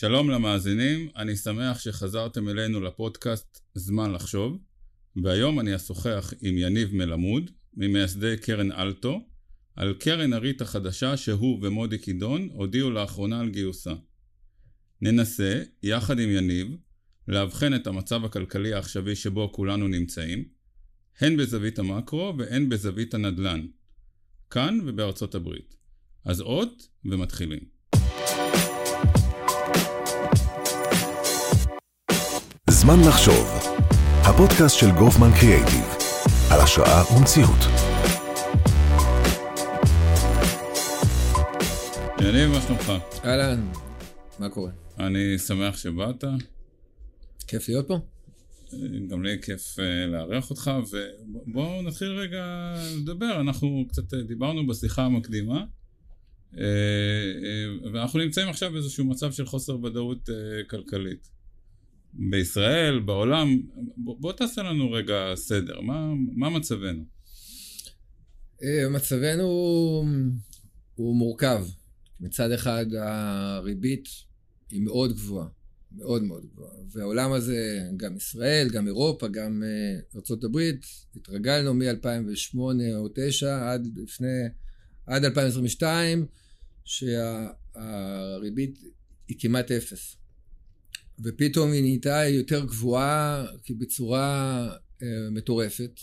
שלום למאזינים, אני שמח שחזרתם אלינו לפודקאסט זמן לחשוב, והיום אני אשוחח עם יניב מלמוד, ממייסדי קרן אלטו, על קרן הריט החדשה שהוא ומודי קידון הודיעו לאחרונה על גיוסה. ננסה, יחד עם יניב, לאבחן את המצב הכלכלי העכשווי שבו כולנו נמצאים, הן בזווית המקרו והן בזווית הנדל"ן, כאן ובארצות הברית. אז עוד ומתחילים. זמן לחשוב, הפודקאסט של גופמן קריאייטיב, על השראה ומציאות. יניב, מה שלומך? אהלן, מה קורה? אני שמח שבאת. כיף להיות פה? גם לי כיף אה, לארח אותך, ובואו נתחיל רגע לדבר. אנחנו קצת אה, דיברנו בשיחה המקדימה, אה, ואנחנו נמצאים עכשיו באיזשהו מצב של חוסר ודאות כלכלית. בישראל, בעולם, בוא תעשה לנו רגע סדר, מה, מה מצבנו? מצבנו הוא מורכב. מצד אחד הריבית היא מאוד גבוהה. מאוד מאוד גבוהה. והעולם הזה, גם ישראל, גם אירופה, גם uh, ארה"ב, התרגלנו מ-2008 או 2009 עד לפני, עד 2022, שהריבית שה, היא כמעט אפס. ופתאום היא נהייתה יותר גבוהה בצורה uh, מטורפת.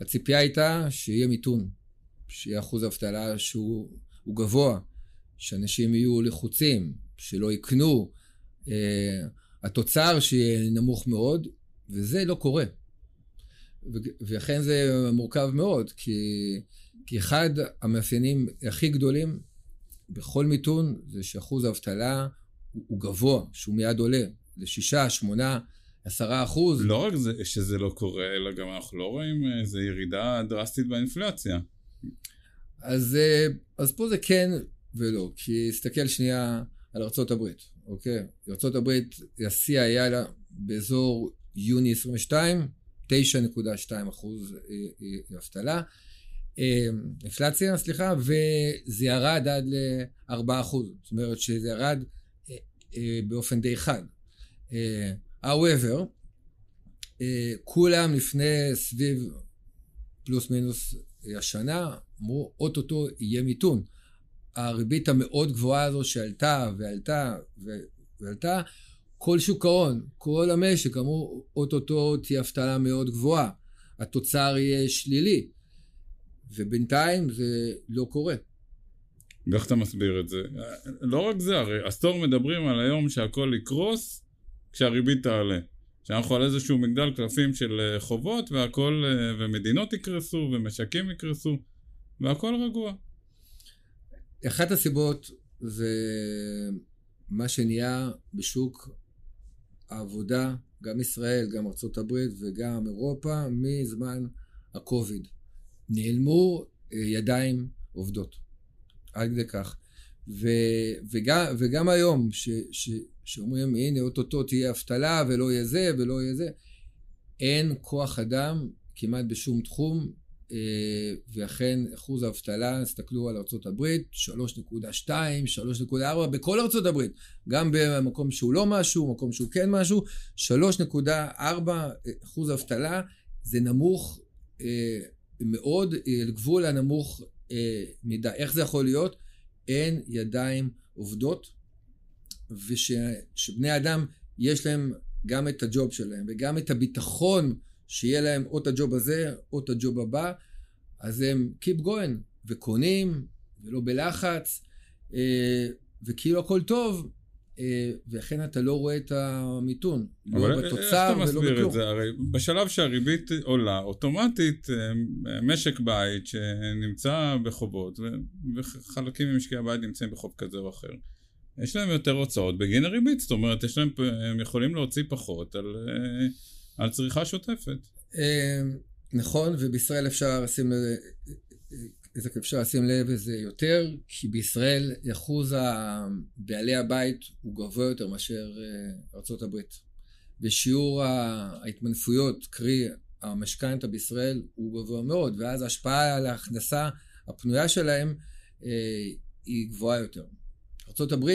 הציפייה הייתה שיהיה מיתון, שיהיה אחוז אבטלה שהוא גבוה, שאנשים יהיו לחוצים, שלא יקנו, אה, התוצר שיהיה נמוך מאוד, וזה לא קורה. ולכן זה מורכב מאוד, כי, כי אחד המאפיינים הכי גדולים בכל מיתון זה שאחוז האבטלה הוא, הוא גבוה, שהוא מיד עולה לשישה, שמונה, עשרה אחוז. לא רק זה, שזה לא קורה, אלא גם אנחנו לא רואים איזו ירידה דרסטית באינפלציה. אז, אה, אז פה זה כן ולא, כי הסתכל שנייה על ארה"ב. אוקיי? ארה"ב, השיא היה לה באזור יוני 22, 9.2 אחוז אה, אה, אבטלה, אה, אינפלציה, סליחה, וזה ירד עד ל-4 אחוז. זאת אומרת שזה ירד באופן די חד. however, כולם לפני סביב פלוס מינוס השנה אמרו אוטוטו יהיה מיתון. הריבית המאוד גבוהה הזו שעלתה ועלתה ועלתה, כל שוק ההון, כל המשק אמרו, אוטוטו תהיה אבטלה מאוד גבוהה, התוצר יהיה שלילי, ובינתיים זה לא קורה. ואיך אתה מסביר את זה? לא רק זה, הרי עשור מדברים על היום שהכל יקרוס כשהריבית תעלה. שאנחנו על איזשהו מגדל קלפים של חובות והכל, ומדינות יקרסו ומשקים יקרסו והכל רגוע. אחת הסיבות זה מה שנהיה בשוק העבודה, גם ישראל, גם ארה"ב וגם אירופה, מזמן הקוביד. נעלמו אה, ידיים עובדות. עד כדי כך. ו, וגם, וגם היום, ש, ש, שאומרים, הנה, אוטוטו תהיה אבטלה ולא יהיה זה ולא יהיה זה, אין כוח אדם כמעט בשום תחום אה, ואכן אחוז האבטלה, תסתכלו על ארה"ב, 3.2, 3.4 בכל ארה"ב, גם במקום שהוא לא משהו, מקום שהוא כן משהו, 3.4 אחוז אבטלה, זה נמוך אה, מאוד, אה, לגבול הנמוך אה, מדי. איך זה יכול להיות? אין ידיים עובדות, ושבני אדם יש להם גם את הג'וב שלהם וגם את הביטחון שיהיה להם או את הג'וב הזה או את הג'וב הבא, אז הם keep going וקונים ולא בלחץ אה, וכאילו הכל טוב ולכן אתה לא רואה את המיתון, לא בתוצר ולא בכלום. איך אתה מסביר את זה? הרי בשלב שהריבית עולה, אוטומטית אה, משק בית שנמצא בחובות, וחלקים ממשקי הבית נמצאים בחוב כזה או אחר, יש להם יותר הוצאות בגין הריבית, זאת אומרת, יש להם, הם יכולים להוציא פחות על... על צריכה שוטפת. נכון, ובישראל אפשר לשים לזה, אפשר לשים לב לזה יותר, כי בישראל אחוז בעלי הבית הוא גבוה יותר מאשר אה, ארה"ב. ושיעור ההתמנפויות, קרי המשכנתה בישראל, הוא גבוה מאוד, ואז ההשפעה על ההכנסה הפנויה שלהם אה, היא גבוהה יותר. ארה"ב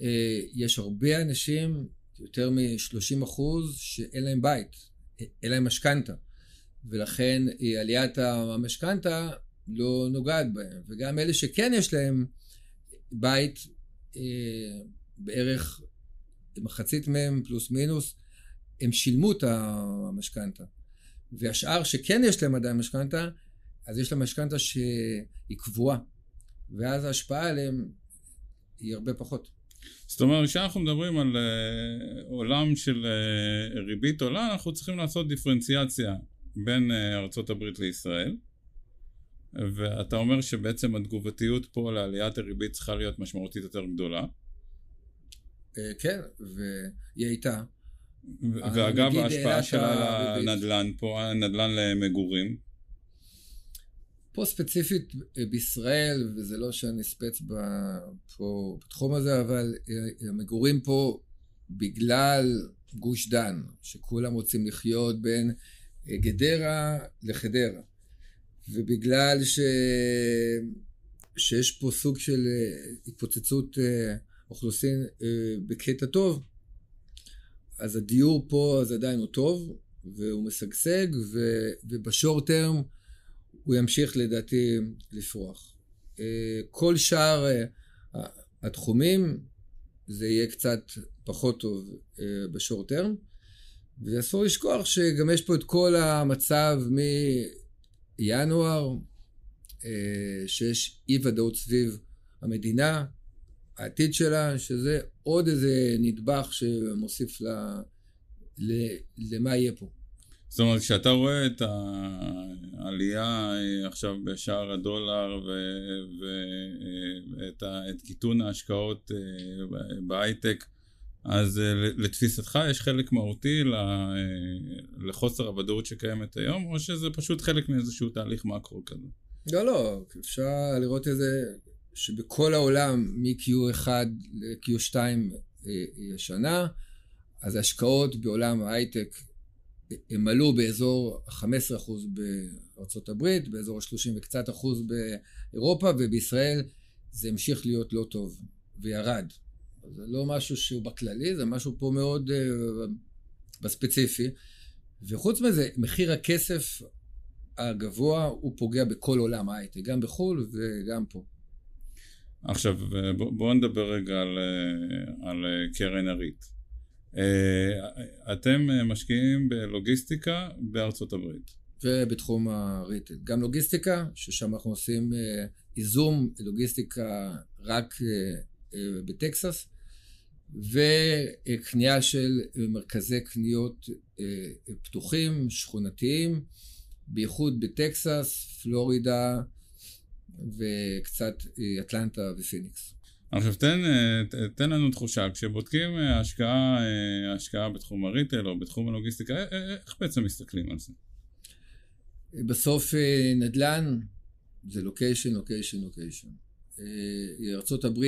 אה, יש הרבה אנשים, יותר מ-30 אחוז, שאין להם בית, אין להם משכנתה, ולכן עליית המשכנתה לא נוגעת בהם, וגם אלה שכן יש להם בית, בערך מחצית מהם פלוס מינוס, הם שילמו את המשכנתה. והשאר שכן יש להם עדיין משכנתה, אז יש להם משכנתה שהיא קבועה, ואז ההשפעה עליהם היא הרבה פחות. זאת אומרת, כשאנחנו מדברים על uh, עולם של uh, ריבית עולה, אנחנו צריכים לעשות דיפרנציאציה בין uh, ארצות הברית לישראל. ואתה אומר שבעצם התגובתיות פה לעליית הריבית צריכה להיות משמעותית יותר גדולה. כן, והיא הייתה. ואגב, ההשפעה שלה על הנדל"ן פה, הנדל"ן למגורים. פה ספציפית אה, בישראל, וזה לא שאני ספץ פה בתחום הזה, אבל אה, המגורים פה בגלל גוש דן, שכולם רוצים לחיות בין אה, גדרה לחדרה, ובגלל ש... שיש פה סוג של התפוצצות אוכלוסין בקטע טוב, אז הדיור פה אז עדיין הוא טוב, והוא משגשג, ובשורט טרם הוא ימשיך לדעתי לפרוח. אה, כל שאר אה, התחומים זה יהיה קצת פחות טוב אה, בשורט טרם, ואסור לשכוח שגם יש פה את כל המצב מינואר, שיש אי ודאות סביב המדינה, העתיד שלה, שזה עוד איזה נדבך שמוסיף ל, ל, למה יהיה פה. זאת אומרת, כשאתה רואה את העלייה אה, עכשיו בשער הדולר ואת את קיטון ההשקעות אה, בהייטק, אז אה, לתפיסתך יש חלק מהותי לחוסר הוודאות שקיימת היום, או שזה פשוט חלק מאיזשהו תהליך מקרו כזה? לא, לא, אפשר לראות את זה שבכל העולם מ-Q1 ל-Q2 השנה, אז ההשקעות בעולם ההייטק הם עלו באזור 15% בארצות הברית, באזור ה-30 וקצת אחוז באירופה, ובישראל זה המשיך להיות לא טוב, וירד. זה לא משהו שהוא בכללי, זה משהו פה מאוד uh, בספציפי. וחוץ מזה, מחיר הכסף הגבוה הוא פוגע בכל עולם ההייטק, גם בחו"ל וגם פה. עכשיו, בואו בוא נדבר רגע על, אה, על אה, קרן הריט. אה, אתם אה, משקיעים בלוגיסטיקה בארצות הברית. ובתחום הריטל. גם לוגיסטיקה, ששם אנחנו עושים איזום לוגיסטיקה רק בטקסס, וקנייה של מרכזי קניות פתוחים, שכונתיים, בייחוד בטקסס, פלורידה וקצת אטלנטה ופיניקס. עכשיו תן, אה, תן לנו תחושה, כשבודקים אה, השקעה, אה, השקעה בתחום הריטל או בתחום הלוגיסטיקה, איך בעצם מסתכלים על זה? בסוף נדל"ן זה לוקיישן, לוקיישן, לוקיישן. ארה"ב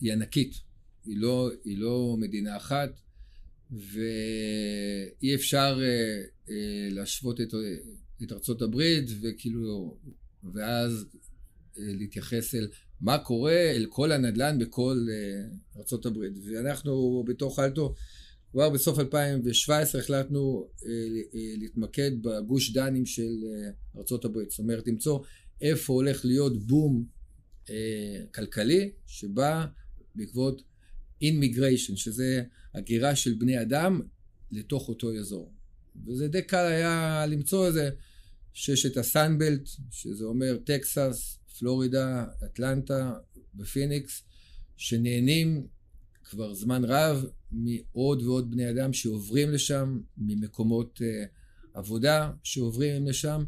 היא ענקית, היא לא, היא לא מדינה אחת, ואי אפשר להשוות את, את ארצות הברית וכאילו, ואז להתייחס אל מה קורה אל כל הנדל"ן בכל uh, ארה"ב. ואנחנו בתוך אלטו, כבר בסוף 2017 החלטנו uh, uh, להתמקד בגוש דנים של uh, ארה"ב. זאת אומרת, למצוא איפה הולך להיות בום uh, כלכלי, שבא בעקבות immigration, שזה הגירה של בני אדם לתוך אותו אזור. וזה די קל היה למצוא את זה, שיש את ה Sun Belt, שזה אומר טקסס, פלורידה, אטלנטה ופיניקס, שנהנים כבר זמן רב מעוד ועוד בני אדם שעוברים לשם, ממקומות uh, עבודה שעוברים לשם,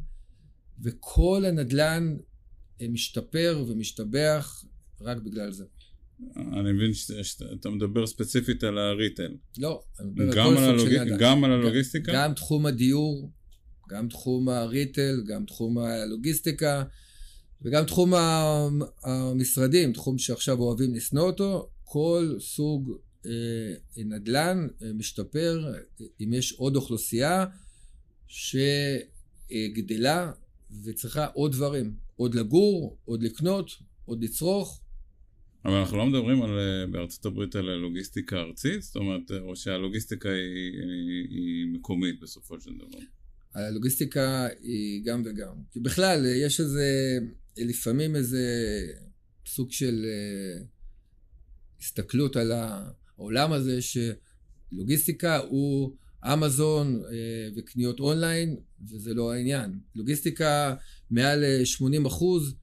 וכל הנדלן uh, משתפר ומשתבח רק בגלל זה. אני מבין שאתה מדבר ספציפית על הריטל. לא, אני מדבר על כל סוג הלוג... של נדל"ן. גם על הלוגיסטיקה? גם תחום הדיור, גם תחום הריטל, גם תחום הלוגיסטיקה. וגם תחום המשרדים, תחום שעכשיו אוהבים לשנוא אותו, כל סוג אה, נדל"ן אה, משתפר אם יש עוד אוכלוסייה שגדלה וצריכה עוד דברים, עוד לגור, עוד לקנות, עוד לצרוך, אבל אנחנו לא מדברים על, אה, בארצות הברית על לוגיסטיקה ארצית, זאת אומרת, אה, או שהלוגיסטיקה היא, היא, היא מקומית בסופו של דבר. הלוגיסטיקה היא גם וגם. כי בכלל, יש איזה, לפעמים איזה סוג של אה, הסתכלות על העולם הזה, שלוגיסטיקה הוא אמזון וקניות אונליין, וזה לא העניין. לוגיסטיקה מעל 80 אחוז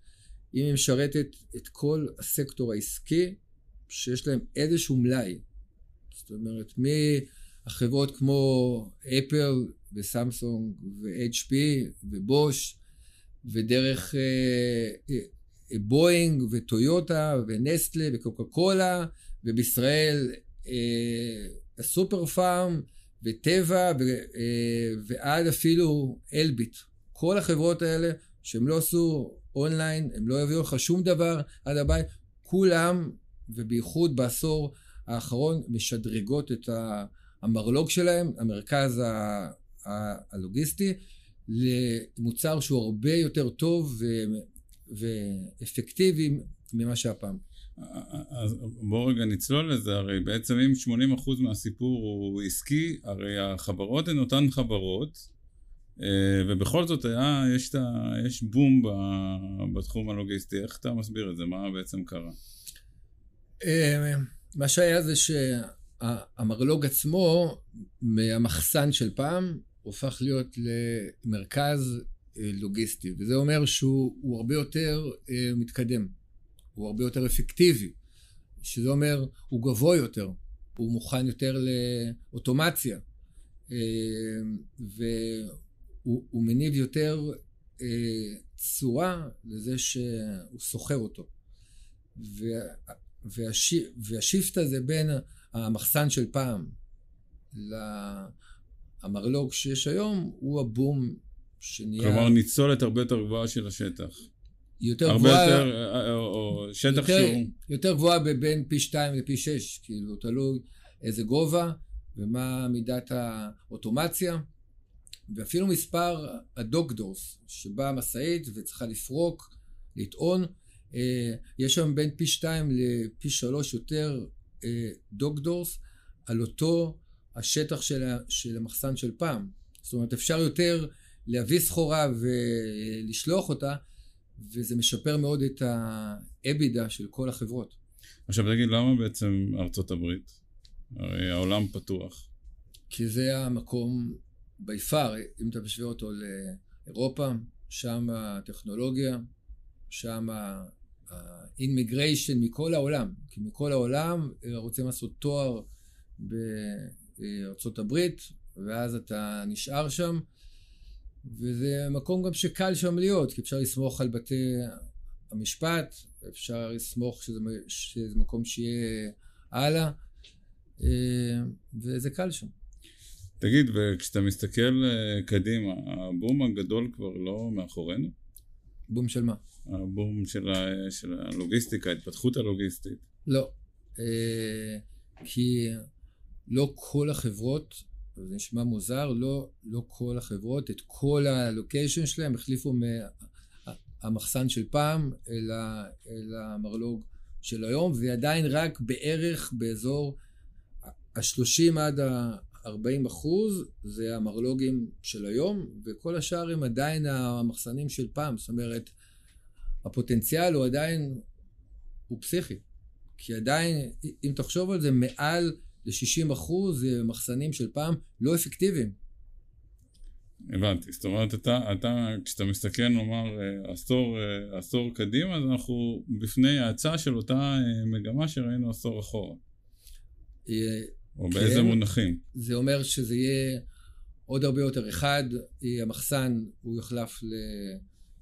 אם היא משרתת את כל הסקטור העסקי שיש להם איזשהו מלאי. זאת אומרת, מהחברות כמו אפל וסמסונג ו-HP ובוש ודרך אה, אה, בואינג וטויוטה ונסטלה וקוקה קולה ובישראל אה, הסופר פארם וטבע ו, אה, ועד אפילו אלביט. כל החברות האלה שהם לא עשו אונליין, הם לא יביאו לך שום דבר עד הבית, כולם, ובייחוד בעשור האחרון, משדרגות את המרלוג שלהם, המרכז הלוגיסטי, למוצר שהוא הרבה יותר טוב ו... ואפקטיבי ממה שהפעם. אז בואו רגע נצלול לזה, הרי בעצם אם 80% מהסיפור הוא עסקי, הרי החברות הן אותן חברות, ובכל זאת היה, יש, יש בום בתחום הלוגיסטי, איך אתה מסביר את זה? מה בעצם קרה? אה, מה שהיה זה שהמרלוג עצמו, מהמחסן של פעם, הופך להיות למרכז אה, לוגיסטי, וזה אומר שהוא הרבה יותר מתקדם, הוא הרבה יותר אפקטיבי, שזה אומר הוא גבוה יותר, הוא מוכן יותר לאוטומציה. הוא, הוא מניב יותר אה, צורה לזה שהוא סוחר אותו. וה, והשי, והשיפט הזה בין המחסן של פעם למרלוג שיש היום, הוא הבום שנהיה... כלומר ניצולת הרבה יותר גבוהה של השטח. יותר גבוהה... הרבה יותר, אה, או שטח יותר, שהוא... יותר גבוהה בין פי שתיים לפי שש, כאילו, תלוי איזה גובה ומה מידת האוטומציה. ואפילו מספר הדוקדורס, שבאה המשאית וצריכה לפרוק, לטעון, אה, יש שם בין פי שתיים לפי שלוש יותר אה, דוקדורס על אותו השטח של, של המחסן של פעם. זאת אומרת, אפשר יותר להביא סחורה ולשלוח אותה, וזה משפר מאוד את האבידה של כל החברות. עכשיו תגיד, למה בעצם ארצות הברית? הרי העולם פתוח. כי זה המקום בי פאר, אם אתה משווה אותו לאירופה, שם הטכנולוגיה, שם האינמיגריישן מכל העולם, כי מכל העולם רוצים לעשות תואר בארצות הברית, ואז אתה נשאר שם, וזה מקום גם שקל שם להיות, כי אפשר לסמוך על בתי המשפט, אפשר לסמוך שזה, שזה מקום שיהיה הלאה, אה, וזה קל שם. תגיד, וכשאתה מסתכל אה, קדימה, הבום הגדול כבר לא מאחורינו? בום של מה? הבום של, ה, של הלוגיסטיקה, ההתפתחות הלוגיסטית. לא. אה, כי לא כל החברות, זה נשמע מוזר, לא, לא כל החברות, את כל הלוקיישן שלהם החליפו מהמחסן של פעם אל, ה, אל המרלוג של היום, ועדיין רק בערך באזור ה-30 עד ה... 40 אחוז זה המרלוגים של היום, וכל השאר הם עדיין המחסנים של פעם. זאת אומרת, הפוטנציאל הוא עדיין, הוא פסיכי. כי עדיין, אם תחשוב על זה, מעל ל-60 אחוז זה מחסנים של פעם לא אפקטיביים. הבנתי, זאת אומרת, אתה, אתה כשאתה מסתכל, נאמר, אה, עשור, אה, עשור קדימה, אז אנחנו בפני האצה של אותה אה, מגמה שראינו עשור אחורה. או כן, באיזה מונחים? זה אומר שזה יהיה עוד הרבה יותר. אחד, המחסן הוא יוחלף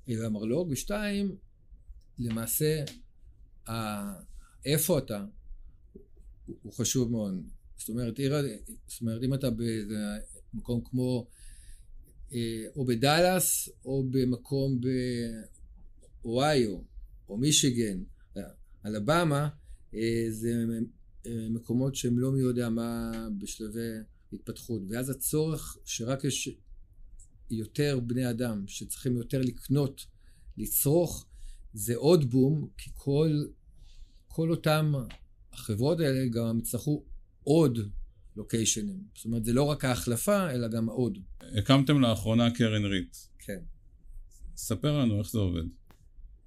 למרלוג, ושתיים, למעשה, איפה אתה הוא חשוב מאוד. זאת אומרת, זאת אומרת אם אתה במקום כמו אה, או בדאלאס או במקום באוהיו או מישיגן, אלבמה, אה, זה מקומות שהם לא מי יודע מה בשלבי התפתחות, ואז הצורך שרק יש יותר בני אדם שצריכים יותר לקנות, לצרוך, זה עוד בום, כי כל כל אותם החברות האלה גם יצטרכו עוד לוקיישנים. זאת אומרת, זה לא רק ההחלפה, אלא גם עוד. הקמתם לאחרונה קרן ריט. כן. ספר לנו איך זה עובד.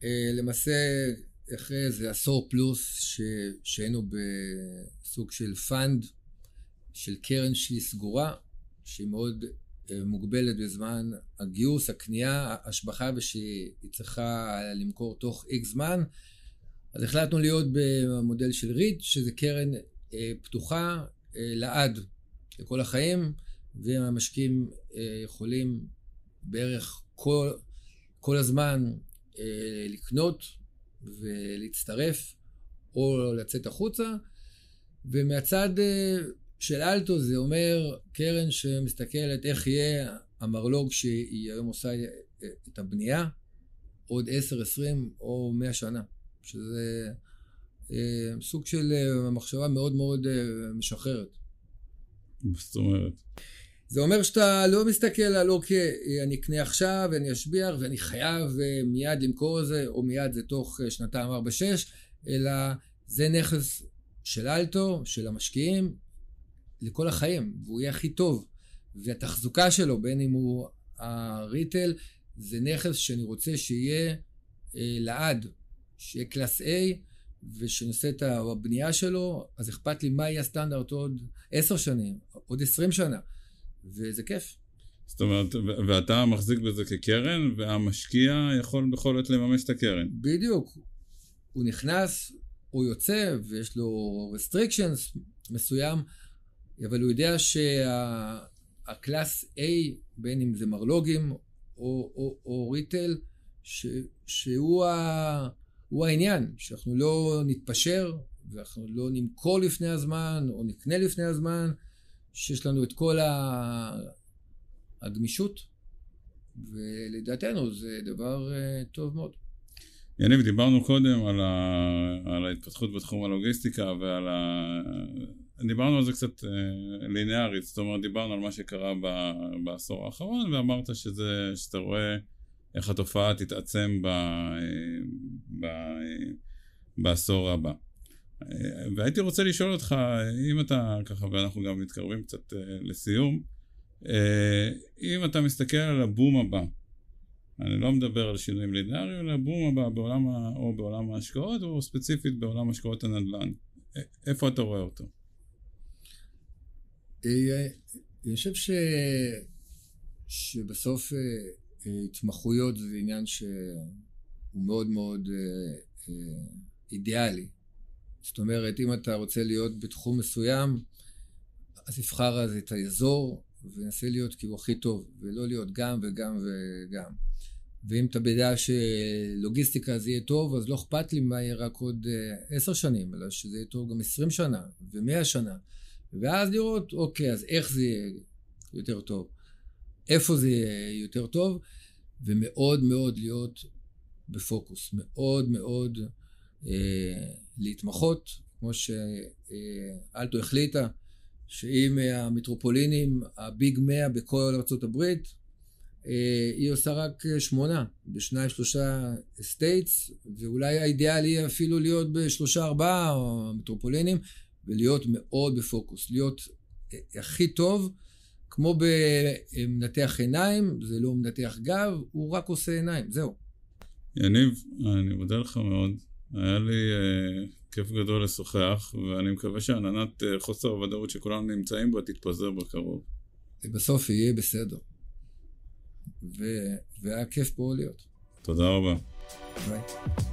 אה, למעשה, אחרי איזה עשור פלוס שהיינו בסוג של fund, של קרן שהיא סגורה, שהיא מאוד אה, מוגבלת בזמן הגיוס, הקנייה, השבחה, ושהיא צריכה למכור תוך איקס זמן, אז החלטנו להיות במודל של REIT, שזה קרן אה, פתוחה אה, לעד, לכל החיים, והמשקיעים אה, יכולים בערך כל, כל הזמן לקנות ולהצטרף או לצאת החוצה. ומהצד של אלטו זה אומר קרן שמסתכלת איך יהיה המרלוג שהיא היום עושה את הבנייה עוד 10, 20 או 100 שנה. שזה אה, סוג של אה, מחשבה מאוד מאוד אה, משחררת. זאת אומרת? זה אומר שאתה לא מסתכל על אוקיי, אני אקנה עכשיו ואני אשביח ואני חייב מיד למכור את זה, או מיד זה תוך שנתיים, ארבע, שש, אלא זה נכס של אלטו, של המשקיעים, לכל החיים, והוא יהיה הכי טוב. והתחזוקה שלו, בין אם הוא הריטל, זה נכס שאני רוצה שיהיה אה, לעד. שיהיה class A, ושנעשה את הבנייה שלו, אז אכפת לי מה יהיה הסטנדרט עוד עשר שנים, עוד עשרים שנה, וזה כיף. זאת אומרת, ואתה מחזיק בזה כקרן, והמשקיע יכול בכל עת לממש את הקרן. בדיוק. הוא נכנס, הוא יוצא, ויש לו restrictions מסוים, אבל הוא יודע שהקלאס A, בין אם זה מרלוגים או, או, או ריטל, ש, שהוא ה... הוא העניין, שאנחנו לא נתפשר ואנחנו לא נמכור לפני הזמן או נקנה לפני הזמן, שיש לנו את כל הגמישות, ולדעתנו זה דבר אה, טוב מאוד. יניב, דיברנו קודם על, ה... על ההתפתחות בתחום הלוגיסטיקה ועל ה... דיברנו על זה קצת אה, ליניארית, זאת אומרת דיברנו על מה שקרה ב... בעשור האחרון ואמרת שזה, שאתה רואה איך התופעה תתעצם ב, ב, בעשור הבא. והייתי רוצה לשאול אותך, אם אתה ככה, ואנחנו גם מתקרבים קצת אה, לסיום, אה, אם אתה מסתכל על הבום הבא, אני לא מדבר על שינויים ליניאריים, אלא הבום הבא בעולם, או בעולם ההשקעות, או ספציפית בעולם השקעות הנדל"ן. איפה אתה רואה אותו? אה, אני חושב ש... שבסוף התמחויות זה עניין שהוא מאוד מאוד אה, אה, אידיאלי. זאת אומרת, אם אתה רוצה להיות בתחום מסוים, אז תבחר אז את האזור ונסה להיות כאילו הכי טוב, ולא להיות גם וגם וגם. ואם אתה בדעה שלוגיסטיקה זה יהיה טוב, אז לא אכפת לי מה יהיה רק עוד אה, עשר שנים, אלא שזה יהיה טוב גם עשרים שנה ומאה שנה. ואז לראות, אוקיי, אז איך זה יהיה יותר טוב. איפה זה יהיה יותר טוב, ומאוד מאוד להיות בפוקוס, מאוד מאוד להתמחות, כמו שאלטו החליטה, שאם המטרופולינים, ה big 100 בכל ארה"ב, אה, היא עושה רק שמונה, בשניים שלושה states, ואולי האידיאל יהיה אפילו להיות בשלושה ארבעה מטרופולינים, ולהיות מאוד בפוקוס, להיות אה, הכי טוב כמו במנתח עיניים, זה לא מנתח גב, הוא רק עושה עיניים, זהו. יניב, אני מודה לך מאוד. היה לי uh, כיף גדול לשוחח, ואני מקווה שעננת uh, חוסר הוודאות שכולנו נמצאים בה תתפזר בקרוב. בסוף יהיה בסדר. ו... והיה כיף פה להיות. תודה רבה. ביי.